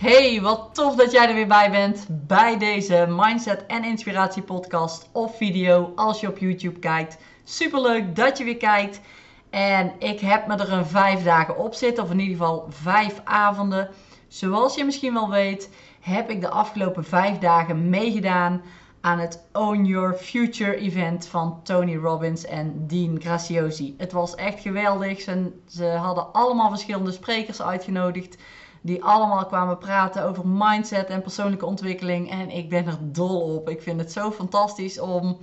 Hey, wat tof dat jij er weer bij bent bij deze Mindset en Inspiratie podcast of video als je op YouTube kijkt. Superleuk dat je weer kijkt. En ik heb me er een vijf dagen op zitten, of in ieder geval vijf avonden. Zoals je misschien wel weet, heb ik de afgelopen vijf dagen meegedaan aan het Own Your Future event van Tony Robbins en Dean Graciosi. Het was echt geweldig. Ze, ze hadden allemaal verschillende sprekers uitgenodigd die allemaal kwamen praten over mindset en persoonlijke ontwikkeling. En ik ben er dol op. Ik vind het zo fantastisch om,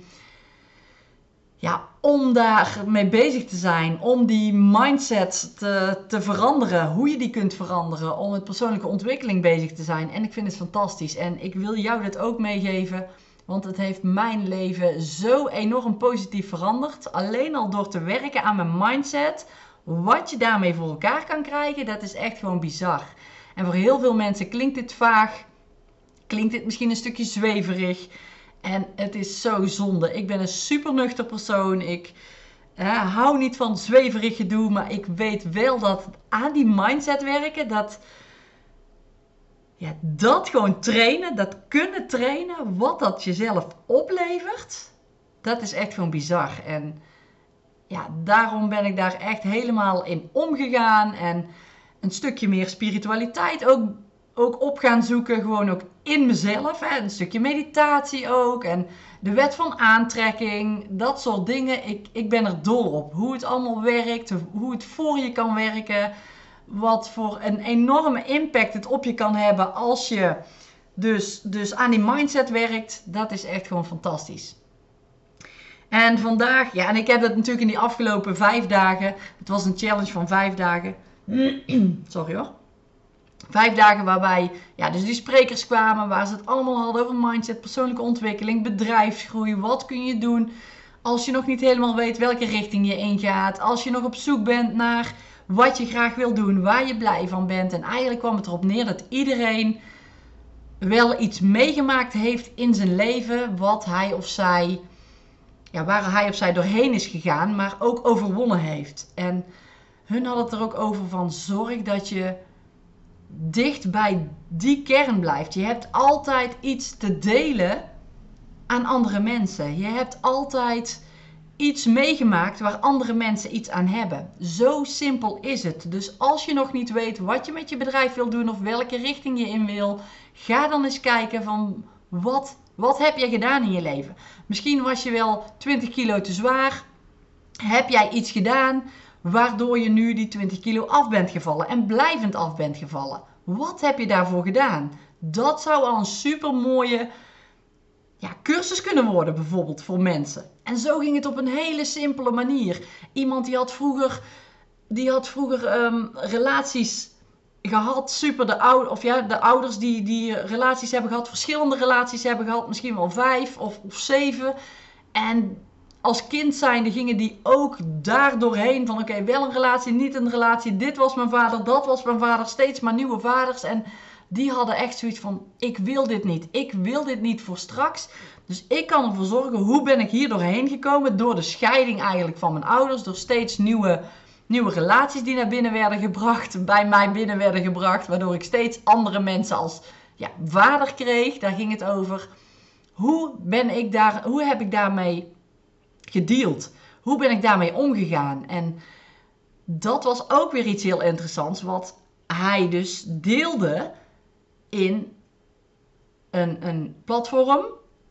ja, om daar mee bezig te zijn. Om die mindset te, te veranderen. Hoe je die kunt veranderen. Om met persoonlijke ontwikkeling bezig te zijn. En ik vind het fantastisch. En ik wil jou dit ook meegeven. Want het heeft mijn leven zo enorm positief veranderd. Alleen al door te werken aan mijn mindset. Wat je daarmee voor elkaar kan krijgen, dat is echt gewoon bizar. En voor heel veel mensen klinkt dit vaag, klinkt dit misschien een stukje zweverig. En het is zo zonde. Ik ben een super nuchter persoon. Ik hou niet van zweverig gedoe, maar ik weet wel dat aan die mindset werken, dat, ja, dat gewoon trainen, dat kunnen trainen, wat dat jezelf oplevert, dat is echt gewoon bizar. En ja, daarom ben ik daar echt helemaal in omgegaan. En een stukje meer spiritualiteit ook, ook op gaan zoeken. Gewoon ook in mezelf. Hè. Een stukje meditatie ook. En de wet van aantrekking. Dat soort dingen. Ik, ik ben er dol op. Hoe het allemaal werkt. Hoe het voor je kan werken. Wat voor een enorme impact het op je kan hebben als je dus, dus aan die mindset werkt. Dat is echt gewoon fantastisch. En vandaag, ja, en ik heb het natuurlijk in die afgelopen vijf dagen. Het was een challenge van vijf dagen. Sorry hoor. Vijf dagen waarbij ja, dus die sprekers kwamen, waar ze het allemaal hadden over mindset, persoonlijke ontwikkeling, bedrijfsgroei. Wat kun je doen als je nog niet helemaal weet welke richting je ingaat. Als je nog op zoek bent naar wat je graag wil doen, waar je blij van bent. En eigenlijk kwam het erop neer dat iedereen wel iets meegemaakt heeft in zijn leven wat hij of zij, ja, waar hij of zij doorheen is gegaan, maar ook overwonnen heeft. En hun hadden het er ook over van zorg dat je dicht bij die kern blijft. Je hebt altijd iets te delen aan andere mensen. Je hebt altijd iets meegemaakt waar andere mensen iets aan hebben. Zo simpel is het. Dus als je nog niet weet wat je met je bedrijf wil doen of welke richting je in wil, ga dan eens kijken van wat, wat heb je gedaan in je leven. Misschien was je wel 20 kilo te zwaar. Heb jij iets gedaan waardoor je nu die 20 kilo af bent gevallen en blijvend af bent gevallen. Wat heb je daarvoor gedaan? Dat zou al een super mooie ja, cursus kunnen worden, bijvoorbeeld voor mensen. En zo ging het op een hele simpele manier. Iemand die had vroeger, die had vroeger ehm, relaties gehad, super de ouders, of ja, de ouders die, die relaties hebben gehad, verschillende relaties hebben gehad, misschien wel vijf of, of zeven. En als kind zijnde gingen die ook daar doorheen van oké, wel een relatie, niet een relatie. Dit was mijn vader, dat was mijn vader, steeds maar nieuwe vaders. En die hadden echt zoiets van ik wil dit niet. Ik wil dit niet voor straks. Dus ik kan ervoor zorgen, hoe ben ik hier doorheen gekomen? Door de scheiding eigenlijk van mijn ouders, door steeds nieuwe, nieuwe relaties die naar binnen werden gebracht, bij mij binnen werden gebracht, waardoor ik steeds andere mensen als ja, vader kreeg. Daar ging het over. Hoe ben ik daar, hoe heb ik daarmee gedeeld? Hoe ben ik daarmee omgegaan? En dat was ook weer iets heel interessants, wat hij dus deelde in een, een platform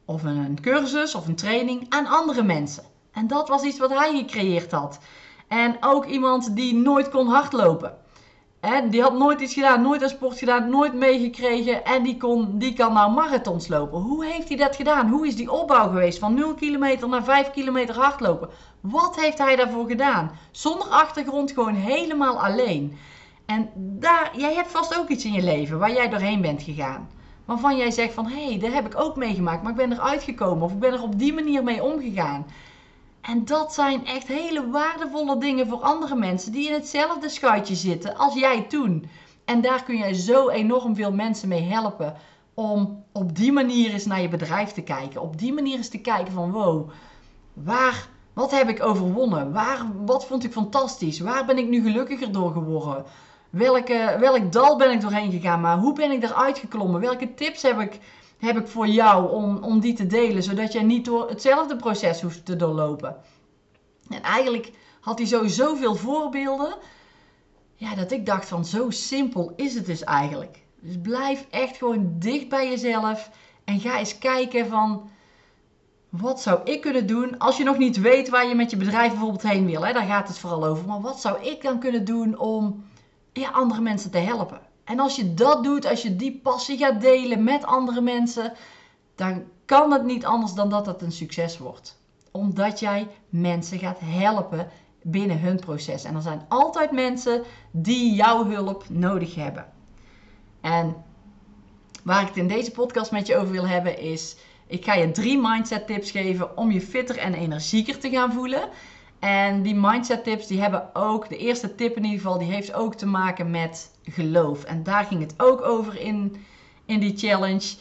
of een cursus of een training aan andere mensen. En dat was iets wat hij gecreëerd had. En ook iemand die nooit kon hardlopen. En die had nooit iets gedaan, nooit een sport gedaan, nooit meegekregen. En die, kon, die kan nou marathons lopen. Hoe heeft hij dat gedaan? Hoe is die opbouw geweest van 0 kilometer naar 5 kilometer hardlopen? Wat heeft hij daarvoor gedaan? Zonder achtergrond, gewoon helemaal alleen. En daar, jij hebt vast ook iets in je leven waar jij doorheen bent gegaan. waarvan jij zegt van hé, hey, dat heb ik ook meegemaakt, maar ik ben eruit gekomen of ik ben er op die manier mee omgegaan. En dat zijn echt hele waardevolle dingen voor andere mensen die in hetzelfde schuitje zitten als jij toen. En daar kun jij zo enorm veel mensen mee helpen om op die manier eens naar je bedrijf te kijken. Op die manier eens te kijken van wow, waar, wat heb ik overwonnen? Waar, wat vond ik fantastisch? Waar ben ik nu gelukkiger door geworden? Welke, welk dal ben ik doorheen gegaan? Maar hoe ben ik eruit geklommen? Welke tips heb ik, heb ik voor jou om, om die te delen? Zodat jij niet door hetzelfde proces hoeft te doorlopen. En eigenlijk had hij zo zoveel voorbeelden. Ja, dat ik dacht van zo simpel is het dus eigenlijk. Dus blijf echt gewoon dicht bij jezelf. En ga eens kijken van wat zou ik kunnen doen als je nog niet weet waar je met je bedrijf bijvoorbeeld heen wil. Hè? Daar gaat het vooral over. Maar wat zou ik dan kunnen doen om andere mensen te helpen? En als je dat doet, als je die passie gaat delen met andere mensen, dan kan het niet anders dan dat het een succes wordt. Omdat jij mensen gaat helpen binnen hun proces. En er zijn altijd mensen die jouw hulp nodig hebben. En waar ik het in deze podcast met je over wil hebben is, ik ga je drie mindset tips geven om je fitter en energieker te gaan voelen. En die mindset tips die hebben ook, de eerste tip in ieder geval, die heeft ook te maken met geloof. En daar ging het ook over in, in die challenge.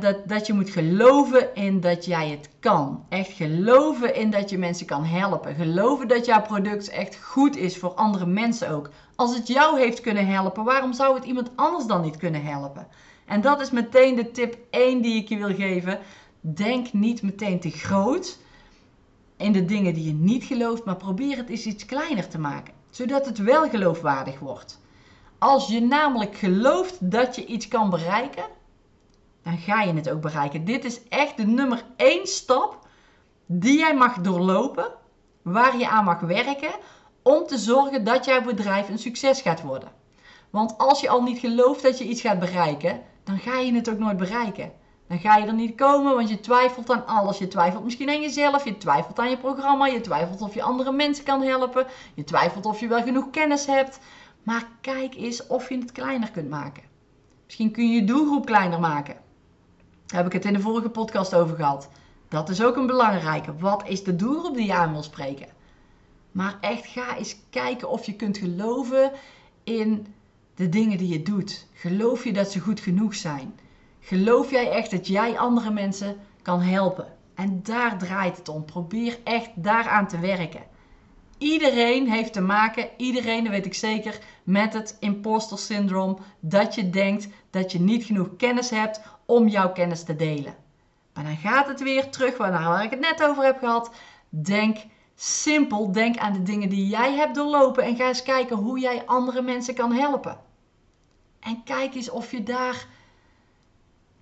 dat, dat je moet geloven in dat jij het kan. Echt geloven in dat je mensen kan helpen. Geloven dat jouw product echt goed is voor andere mensen ook. Als het jou heeft kunnen helpen, waarom zou het iemand anders dan niet kunnen helpen? En dat is meteen de tip 1 die ik je wil geven. Denk niet meteen te groot in de dingen die je niet gelooft, maar probeer het eens iets kleiner te maken, zodat het wel geloofwaardig wordt. Als je namelijk gelooft dat je iets kan bereiken, dan ga je het ook bereiken. Dit is echt de nummer 1 stap die jij mag doorlopen, waar je aan mag werken om te zorgen dat jouw bedrijf een succes gaat worden. Want als je al niet gelooft dat je iets gaat bereiken, dan ga je het ook nooit bereiken. Dan ga je er niet komen, want je twijfelt aan alles. Je twijfelt misschien aan jezelf, je twijfelt aan je programma, je twijfelt of je andere mensen kan helpen, je twijfelt of je wel genoeg kennis hebt. Maar kijk eens of je het kleiner kunt maken. Misschien kun je je doelgroep kleiner maken. Daar heb ik het in de vorige podcast over gehad. Dat is ook een belangrijke. Wat is de doelgroep die je aan wil spreken? Maar echt ga eens kijken of je kunt geloven in de dingen die je doet. Geloof je dat ze goed genoeg zijn? Geloof jij echt dat jij andere mensen kan helpen? En daar draait het om. Probeer echt daaraan te werken. Iedereen heeft te maken, iedereen, dat weet ik zeker, met het imposter syndroom. Dat je denkt dat je niet genoeg kennis hebt om jouw kennis te delen. Maar dan gaat het weer terug waar ik het net over heb gehad. Denk simpel, denk aan de dingen die jij hebt doorlopen en ga eens kijken hoe jij andere mensen kan helpen. En kijk eens of je daar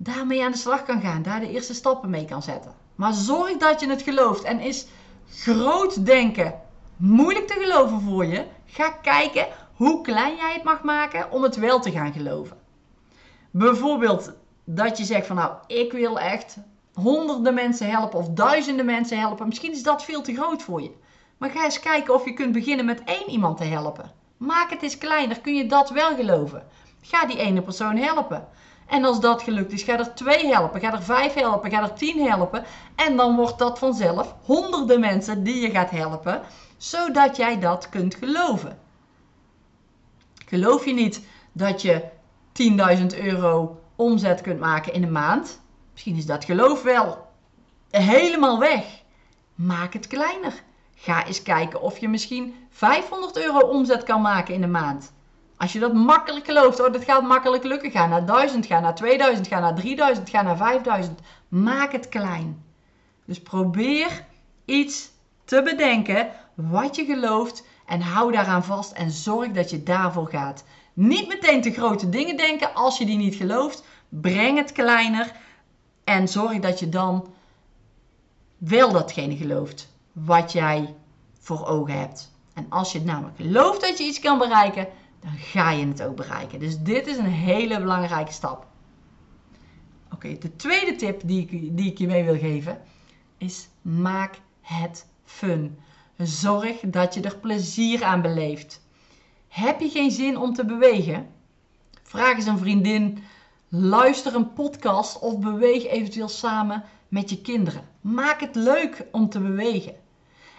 daarmee aan de slag kan gaan, daar de eerste stappen mee kan zetten. Maar zorg dat je het gelooft en is groot denken moeilijk te geloven voor je. Ga kijken hoe klein jij het mag maken om het wel te gaan geloven. Bijvoorbeeld dat je zegt van nou, ik wil echt honderden mensen helpen of duizenden mensen helpen. Misschien is dat veel te groot voor je. Maar ga eens kijken of je kunt beginnen met één iemand te helpen. Maak het eens kleiner, kun je dat wel geloven. Ga die ene persoon helpen. En als dat gelukt is, ga er twee helpen, ga er vijf helpen, ga er tien helpen. En dan wordt dat vanzelf honderden mensen die je gaat helpen, zodat jij dat kunt geloven. Geloof je niet dat je 10.000 euro omzet kunt maken in een maand? Misschien is dat geloof wel helemaal weg. Maak het kleiner. Ga eens kijken of je misschien 500 euro omzet kan maken in een maand. Als je dat makkelijk gelooft, oh, dat gaat makkelijk lukken. Ga naar 1000, ga naar 2000, ga naar 3000, ga naar 5000. Maak het klein. Dus probeer iets te bedenken wat je gelooft en hou daaraan vast en zorg dat je daarvoor gaat. Niet meteen te grote dingen denken als je die niet gelooft. Breng het kleiner en zorg dat je dan wel datgene gelooft wat jij voor ogen hebt. En als je namelijk gelooft dat je iets kan bereiken, dan ga je het ook bereiken. Dus dit is een hele belangrijke stap. Oké, de tweede tip die ik, die ik je mee wil geven is maak het fun. Zorg dat je er plezier aan beleeft. Heb je geen zin om te bewegen? Vraag eens een vriendin Luister een podcast of beweeg eventueel samen met je kinderen. Maak het leuk om te bewegen.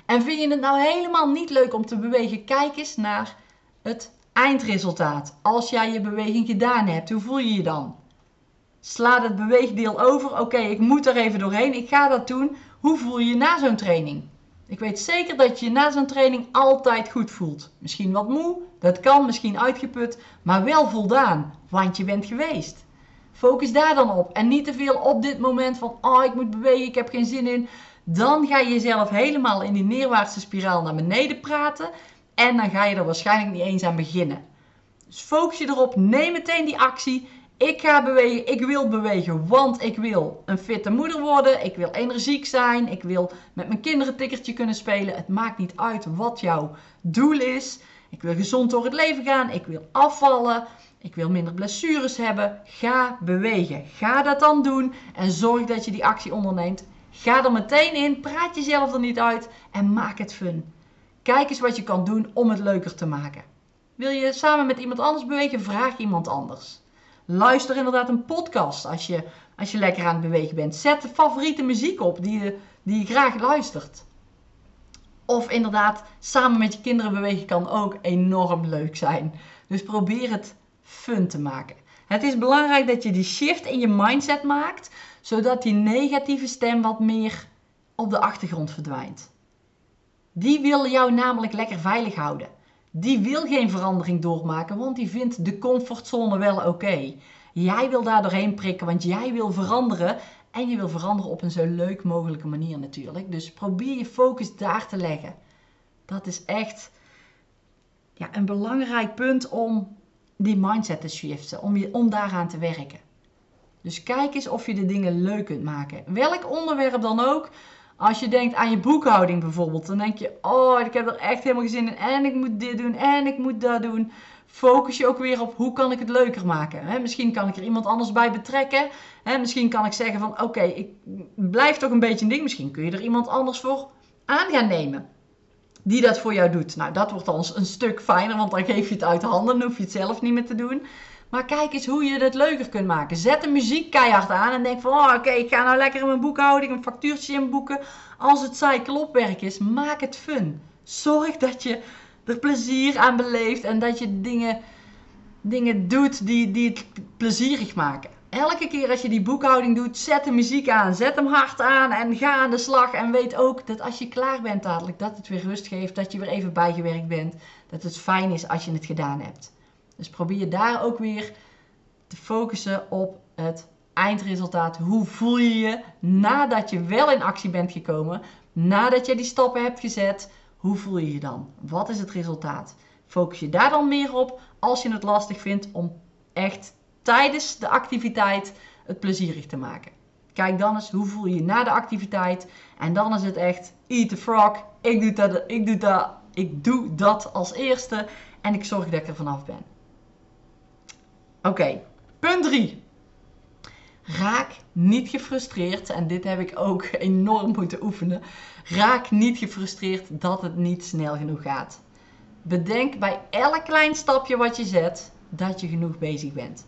En vind je het nou helemaal niet leuk om te bewegen? Kijk eens naar het eindresultaat. Als jij je beweging gedaan hebt, hoe voel je je dan? Slaat het beweegdeel over. Oké, ik moet er even doorheen. Ik ga dat doen. Hoe voel je je na zo'n training? Ik weet zeker dat je je na zo'n training altijd goed voelt. Misschien wat moe, dat kan, misschien uitgeput, maar wel voldaan, want je bent geweest. Focus daar dan op en niet te veel op dit moment van, oh ik moet bewegen, ik heb geen zin in. Dan ga je jezelf helemaal in die neerwaartse spiraal naar beneden praten en dan ga je er waarschijnlijk niet eens aan beginnen. Dus focus je erop, neem meteen die actie ik ga bewegen, ik wil bewegen, want ik wil een fitte moeder worden. Ik wil energiek zijn. Ik wil met mijn kinderen tikkertje kunnen spelen. Het maakt niet uit wat jouw doel is. Ik wil gezond door het leven gaan. Ik wil afvallen. Ik wil minder blessures hebben. Ga bewegen. Ga dat dan doen en zorg dat je die actie onderneemt. Ga er meteen in. Praat jezelf er niet uit en maak het fun. Kijk eens wat je kan doen om het leuker te maken. Wil je samen met iemand anders bewegen? Vraag iemand anders. Luister inderdaad een podcast als je, als je lekker aan het bewegen bent. Zet de favoriete muziek op die die je graag luistert. Of inderdaad, samen met je kinderen bewegen kan ook enorm leuk zijn. Dus probeer het fun te maken. Het is belangrijk dat je die shift in je mindset maakt, zodat die negatieve stem wat meer op de achtergrond verdwijnt. Die wil jou namelijk lekker veilig houden die wil geen verandering doormaken, want die vindt de comfortzone wel oké. Jij wil daar doorheen prikken, want jij wil veranderen. En je wil veranderen op een zo leuk mogelijke manier natuurlijk. Dus probeer je focus daar te leggen. Dat is echt ja, een belangrijk punt om die mindset te shiften, om, je, om daaraan te werken. Dus kijk eens of je de dingen leuk kunt maken. Welk onderwerp dan ook. Als je denkt aan je boekhouding bijvoorbeeld, dan denk je: Oh, ik heb er echt helemaal geen zin in. En ik moet dit doen en ik moet dat doen. Focus je ook weer op hoe kan ik het leuker maken. misschien kan ik er iemand anders bij betrekken. misschien kan ik zeggen van oké, ik blijf toch een beetje een ding. Misschien kun je er iemand anders voor aan gaan nemen. Die dat voor jou doet. Nou, dat wordt dan een stuk fijner, want dan geef je het uit handen. Dan hoef je het zelf niet meer te doen. Maar kijk eens hoe je het leuker kunt maken. Zet de muziek keihard aan en denk van, oh, oké, ik ga nou lekker in mijn boekhouding een factuurtje inboeken. Als het saai klopwerk is, maak het fun. Zorg dat je er plezier aan beleeft en dat je dingen, dingen doet die, die het plezierig maken. Elke keer als je die boekhouding doet, zet de muziek aan. Zet hem hard aan en ga aan de slag. En weet ook dat als je klaar bent dadelijk, dat het weer rust geeft. Dat je weer even bijgewerkt bent. Dat het fijn is als je het gedaan hebt. Dus probeer daar ook weer te focussen op het eindresultaat. Hoe voel je je nadat je wel in actie bent gekomen? Nadat je die stappen hebt gezet, hoe voel je je dan? Wat is het resultaat? Focus je daar dan meer op als je het lastig vindt om echt tijdens de activiteit het plezierig te maken. Kijk dan eens hoe voel je je na de activiteit. En dan is het echt eat the frog. Ik doe dat, ik doe dat, ik doe dat als eerste. En ik zorg dat ik er vanaf ben. Oké, punt 3. Raak niet gefrustreerd, en dit heb ik ook enorm moeten oefenen. Raak niet gefrustreerd dat het niet snel genoeg gaat. Bedenk bij elk klein stapje wat je zet dat je genoeg bezig bent.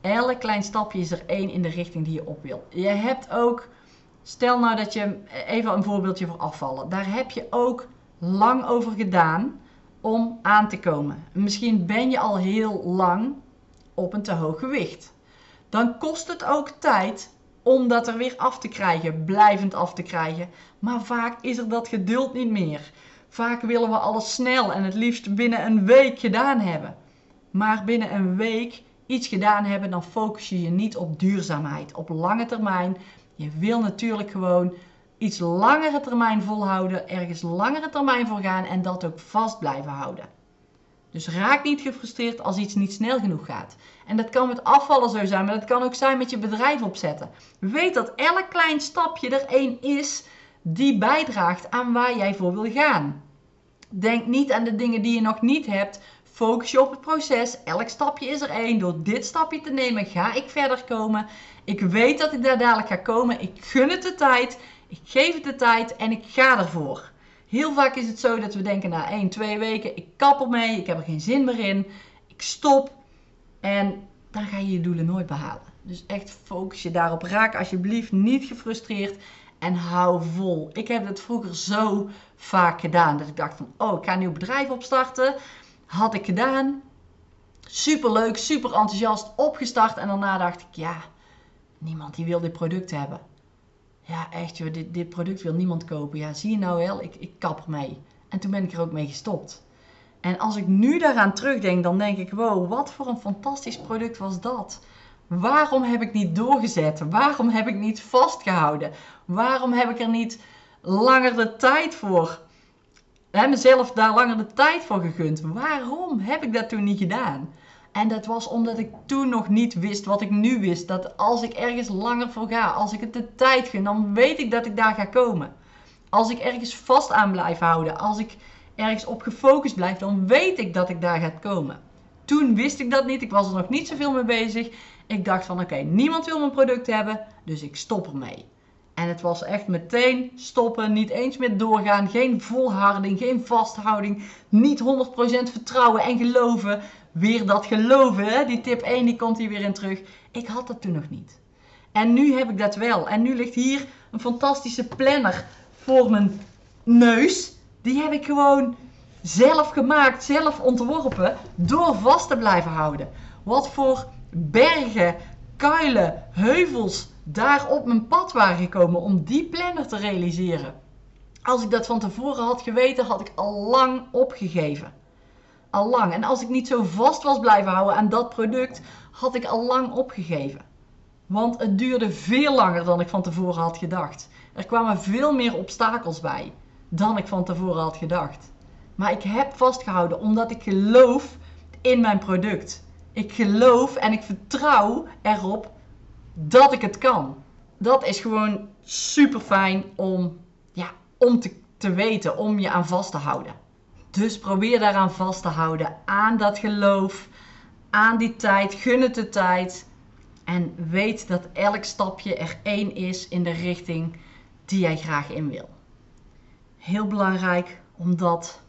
Elk klein stapje is er één in de richting die je op wil. Je hebt ook, stel nou dat je, even een voorbeeldje voor afvallen. Daar heb je ook lang over gedaan om aan te komen. Misschien ben je al heel lang op een te hoog gewicht. Dan kost het ook tijd om dat er weer af te krijgen, blijvend af te krijgen. Maar vaak is er dat geduld niet meer. Vaak willen we alles snel en het liefst binnen een week gedaan hebben. Maar binnen een week iets gedaan hebben, dan focus je je niet op duurzaamheid, op lange termijn. Je wil natuurlijk gewoon iets langere termijn volhouden, ergens langere termijn voor gaan en dat ook vast blijven houden. Dus raak niet gefrustreerd als iets niet snel genoeg gaat. En dat kan met afvallen zo zijn, maar dat kan ook zijn met je bedrijf opzetten. Weet dat elk klein stapje er één is die bijdraagt aan waar jij voor wil gaan. Denk niet aan de dingen die je nog niet hebt. Focus je op het proces. Elk stapje is er één. Door dit stapje te nemen ga ik verder komen. Ik weet dat ik daar dadelijk ga komen. Ik gun het de tijd. Ik geef het de tijd en ik ga ervoor. Heel vaak is het zo dat we denken na 1, 2 weken, ik kap ermee, ik heb er geen zin meer in, ik stop. En dan ga je je doelen nooit behalen. Dus echt focus je daarop. Raak alsjeblieft niet gefrustreerd en hou vol. Ik heb het vroeger zo vaak gedaan. Dat ik dacht van, oh, ik ga een nieuw bedrijf opstarten. Had ik gedaan. Super leuk, super enthousiast opgestart. En daarna dacht ik, ja, niemand die wil dit product hebben. Ja, echt joh, dit, dit product wil niemand kopen. Ja, zie je nou wel, ik, ik kap ermee. En toen ben ik er ook mee gestopt. En als ik nu daaraan terugdenk, dan denk ik, wow, wat voor een fantastisch product was dat. Waarom heb ik niet doorgezet? Waarom heb ik niet vastgehouden? Waarom heb ik er niet langer de tijd voor? Heb mezelf daar langer de tijd voor gegund. Waarom heb ik dat toen niet gedaan? En dat was omdat ik toen nog niet wist wat ik nu wist. Dat als ik ergens langer voor ga, als ik het de tijd gun, dan weet ik dat ik daar ga komen. Als ik ergens vast aan blijf houden, als ik ergens op gefocust blijf, dan weet ik dat ik daar ga komen. Toen wist ik dat niet, ik was er nog niet zoveel mee bezig. Ik dacht van oké, niemand wil mijn product hebben, dus ik stop ermee. En het was echt meteen stoppen, niet eens meer doorgaan, geen volharding, geen vasthouding, niet 100% vertrouwen en geloven. Weer dat geloven, hè? die tip 1 die komt hier weer in terug. Ik had dat toen nog niet. En nu heb ik dat wel. En nu ligt hier een fantastische planner voor mijn neus. Die heb ik gewoon zelf gemaakt, zelf ontworpen, door vast te blijven houden. Wat voor bergen, kuilen, heuvels daar op mijn pad waren gekomen om die planner te realiseren. Als ik dat van tevoren had geweten, had ik al lang opgegeven. Al lang. En als ik niet zo vast was blijven houden aan dat product, had ik al lang opgegeven. Want het duurde veel langer dan ik van tevoren had gedacht. Er kwamen veel meer obstakels bij dan ik van tevoren had gedacht. Maar ik heb vastgehouden omdat ik geloof in mijn product. Ik geloof en ik vertrouw erop dat ik het kan. Dat is gewoon super fijn om, ja, om te, te weten, om je aan vast te houden. Dus probeer daaraan vast te houden. Aan dat geloof, aan die tijd. Gun het de tijd. En weet dat elk stapje er één is in de richting die jij graag in wil. Heel belangrijk om dat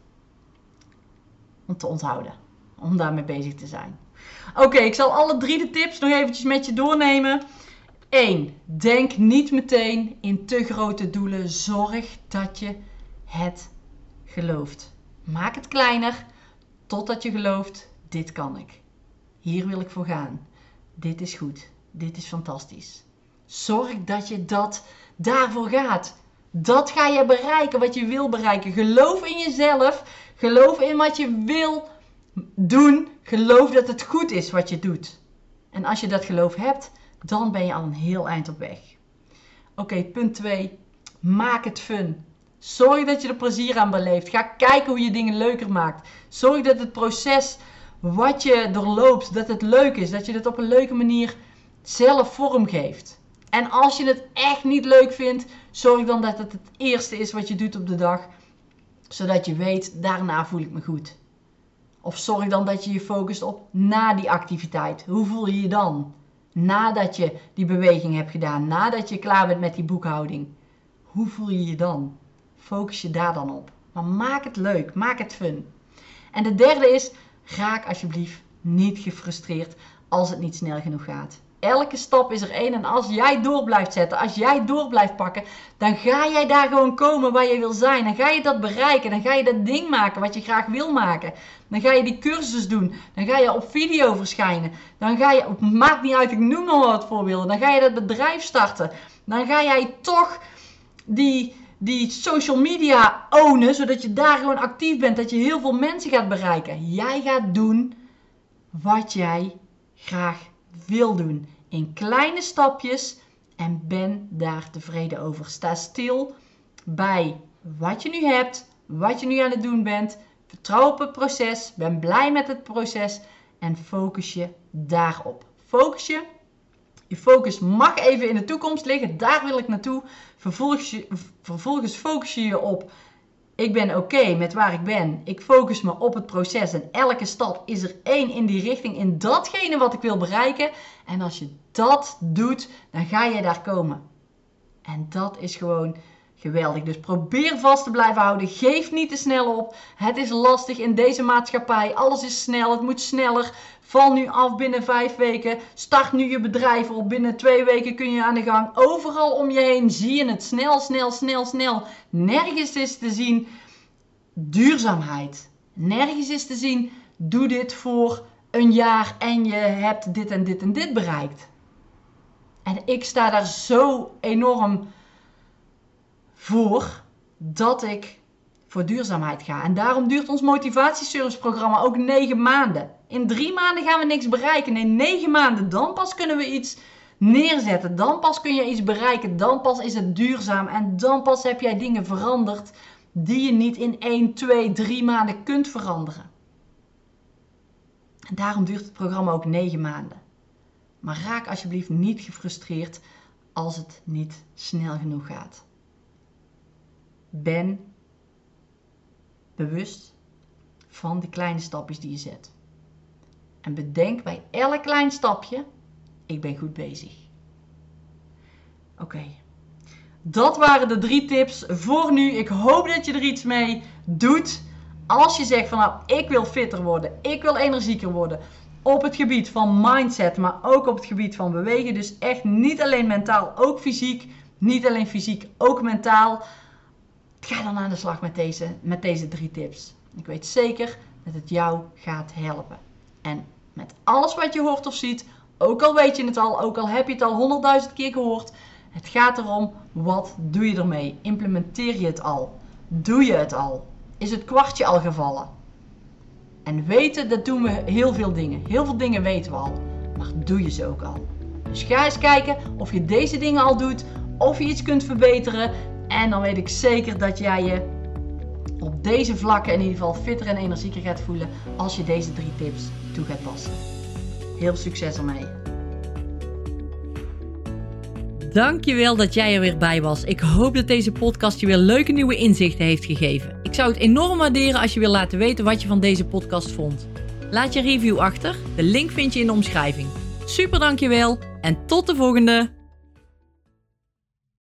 om te onthouden. Om daarmee bezig te zijn. Oké, ik zal alle drie de tips nog eventjes met je doornemen. 1. Denk niet meteen in te grote doelen. Zorg dat je het gelooft. Maak het kleiner totdat je gelooft: dit kan ik. Hier wil ik voor gaan. Dit is goed. Dit is fantastisch. Zorg dat je dat daarvoor gaat. Dat ga je bereiken wat je wil bereiken. Geloof in jezelf. Geloof in wat je wil doen. Geloof dat het goed is wat je doet. En als je dat geloof hebt, dan ben je al een heel eind op weg. Oké, punt 2. Maak het fun. Zorg dat je er plezier aan beleeft. Ga kijken hoe je dingen leuker maakt. Zorg dat het proces wat je doorloopt, dat het leuk is. Dat je het op een leuke manier zelf vormgeeft. En als je het echt niet leuk vindt, zorg dan dat het het eerste is wat je doet op de dag. Zodat je weet, daarna voel ik me goed. Of zorg dan dat je je focust op na die activiteit. Hoe voel je je dan? Nadat je die beweging hebt gedaan, nadat je klaar bent met die boekhouding. Hoe voel je je dan? Focus je daar dan op. Maar maak het leuk, maak het fun. En de derde is, raak alsjeblieft niet gefrustreerd als het niet snel genoeg gaat. Elke stap is er één. En als jij door blijft zetten, als jij door blijft pakken, dan ga jij daar gewoon komen waar je wil zijn. Dan ga je dat bereiken. Dan ga je dat ding maken wat je graag wil maken. Dan ga je die cursus doen. Dan ga je op video verschijnen. Dan ga je, maakt niet uit, ik noem nog wat voorbeelden. Dan ga je dat bedrijf starten. Dan ga jij toch die, die social media ownen, zodat je daar gewoon actief bent. Dat je heel veel mensen gaat bereiken. Jij gaat doen wat jij graag wil doen in kleine stapjes en ben daar tevreden over. Sta stil bij wat je nu hebt, wat je nu aan het doen bent. Vertrouw op het proces, ben blij met het proces en focus je daarop. Focus je. Je focus mag even in de toekomst liggen, daar wil ik naartoe. Vervolgens, vervolgens focus je je op ik ben oké met waar ik ben. Ik focus me op het proces. En elke stap is er één in die richting, in datgene wat ik wil bereiken. En als je dat doet, dan ga je daar komen. En dat is gewoon Geweldig. Dus probeer vast te blijven houden. Geef niet te snel op. Het is lastig in deze maatschappij. Alles is snel. Het moet sneller. Val nu af binnen vijf weken. Start nu je bedrijf op. Binnen twee weken kun je aan de gang. Overal om je heen zie je het snel, snel, snel, snel. Nergens is te zien duurzaamheid. Nergens is te zien. Doe dit voor een jaar en je hebt dit en dit en dit bereikt. En ik sta daar zo enorm voor dat ik voor duurzaamheid ga. En daarom duurt ons motivatieserviceprogramma ook negen maanden. In drie maanden gaan we niks bereiken. In negen maanden, dan pas kunnen we iets neerzetten. Dan pas kun je iets bereiken. Dan pas is het duurzaam. En dan pas heb jij dingen veranderd die je niet in 1, 2, 3 maanden kunt veranderen. En daarom duurt het programma ook negen maanden. Maar raak alsjeblieft niet gefrustreerd als het niet snel genoeg gaat. Ben bewust van de kleine stapjes die je zet. En bedenk bij elk klein stapje, ik ben goed bezig. Oké. Dat waren de drie tips voor nu. Ik hoop dat je er iets mee doet. Als je zegt van nou, ik wil fitter worden, ik wil energieker worden. Op het gebied van mindset, maar ook op het gebied van bewegen. Dus echt niet alleen mentaal, ook fysiek. Niet alleen fysiek, ook mentaal. Ga dan aan de slag met deze, met deze drie tips. Ik weet zeker dat het jou gaat helpen. En met alles wat je hoort of ziet, ook al weet je het al, ook al heb je het al honderdduizend keer gehoord, het gaat erom, wat doe je ermee? Implementeer je het al? Doe je het al? Is het kwartje al gevallen? En weten, dat doen we heel veel dingen. Heel veel dingen weten we al. Maar doe je ze ook al? Dus ga eens kijken of je deze dingen al doet. Of je iets kunt verbeteren. En dan weet ik zeker dat jij je op deze vlakken in ieder geval fitter en energieker gaat voelen. Als je deze drie tips toe gaat passen. Heel succes ermee. Dankjewel dat jij er weer bij was. Ik hoop dat deze podcast je weer leuke nieuwe inzichten heeft gegeven. Ik zou het enorm waarderen als je wil laten weten wat je van deze podcast vond. Laat je review achter. De link vind je in de omschrijving. Super dankjewel en tot de volgende!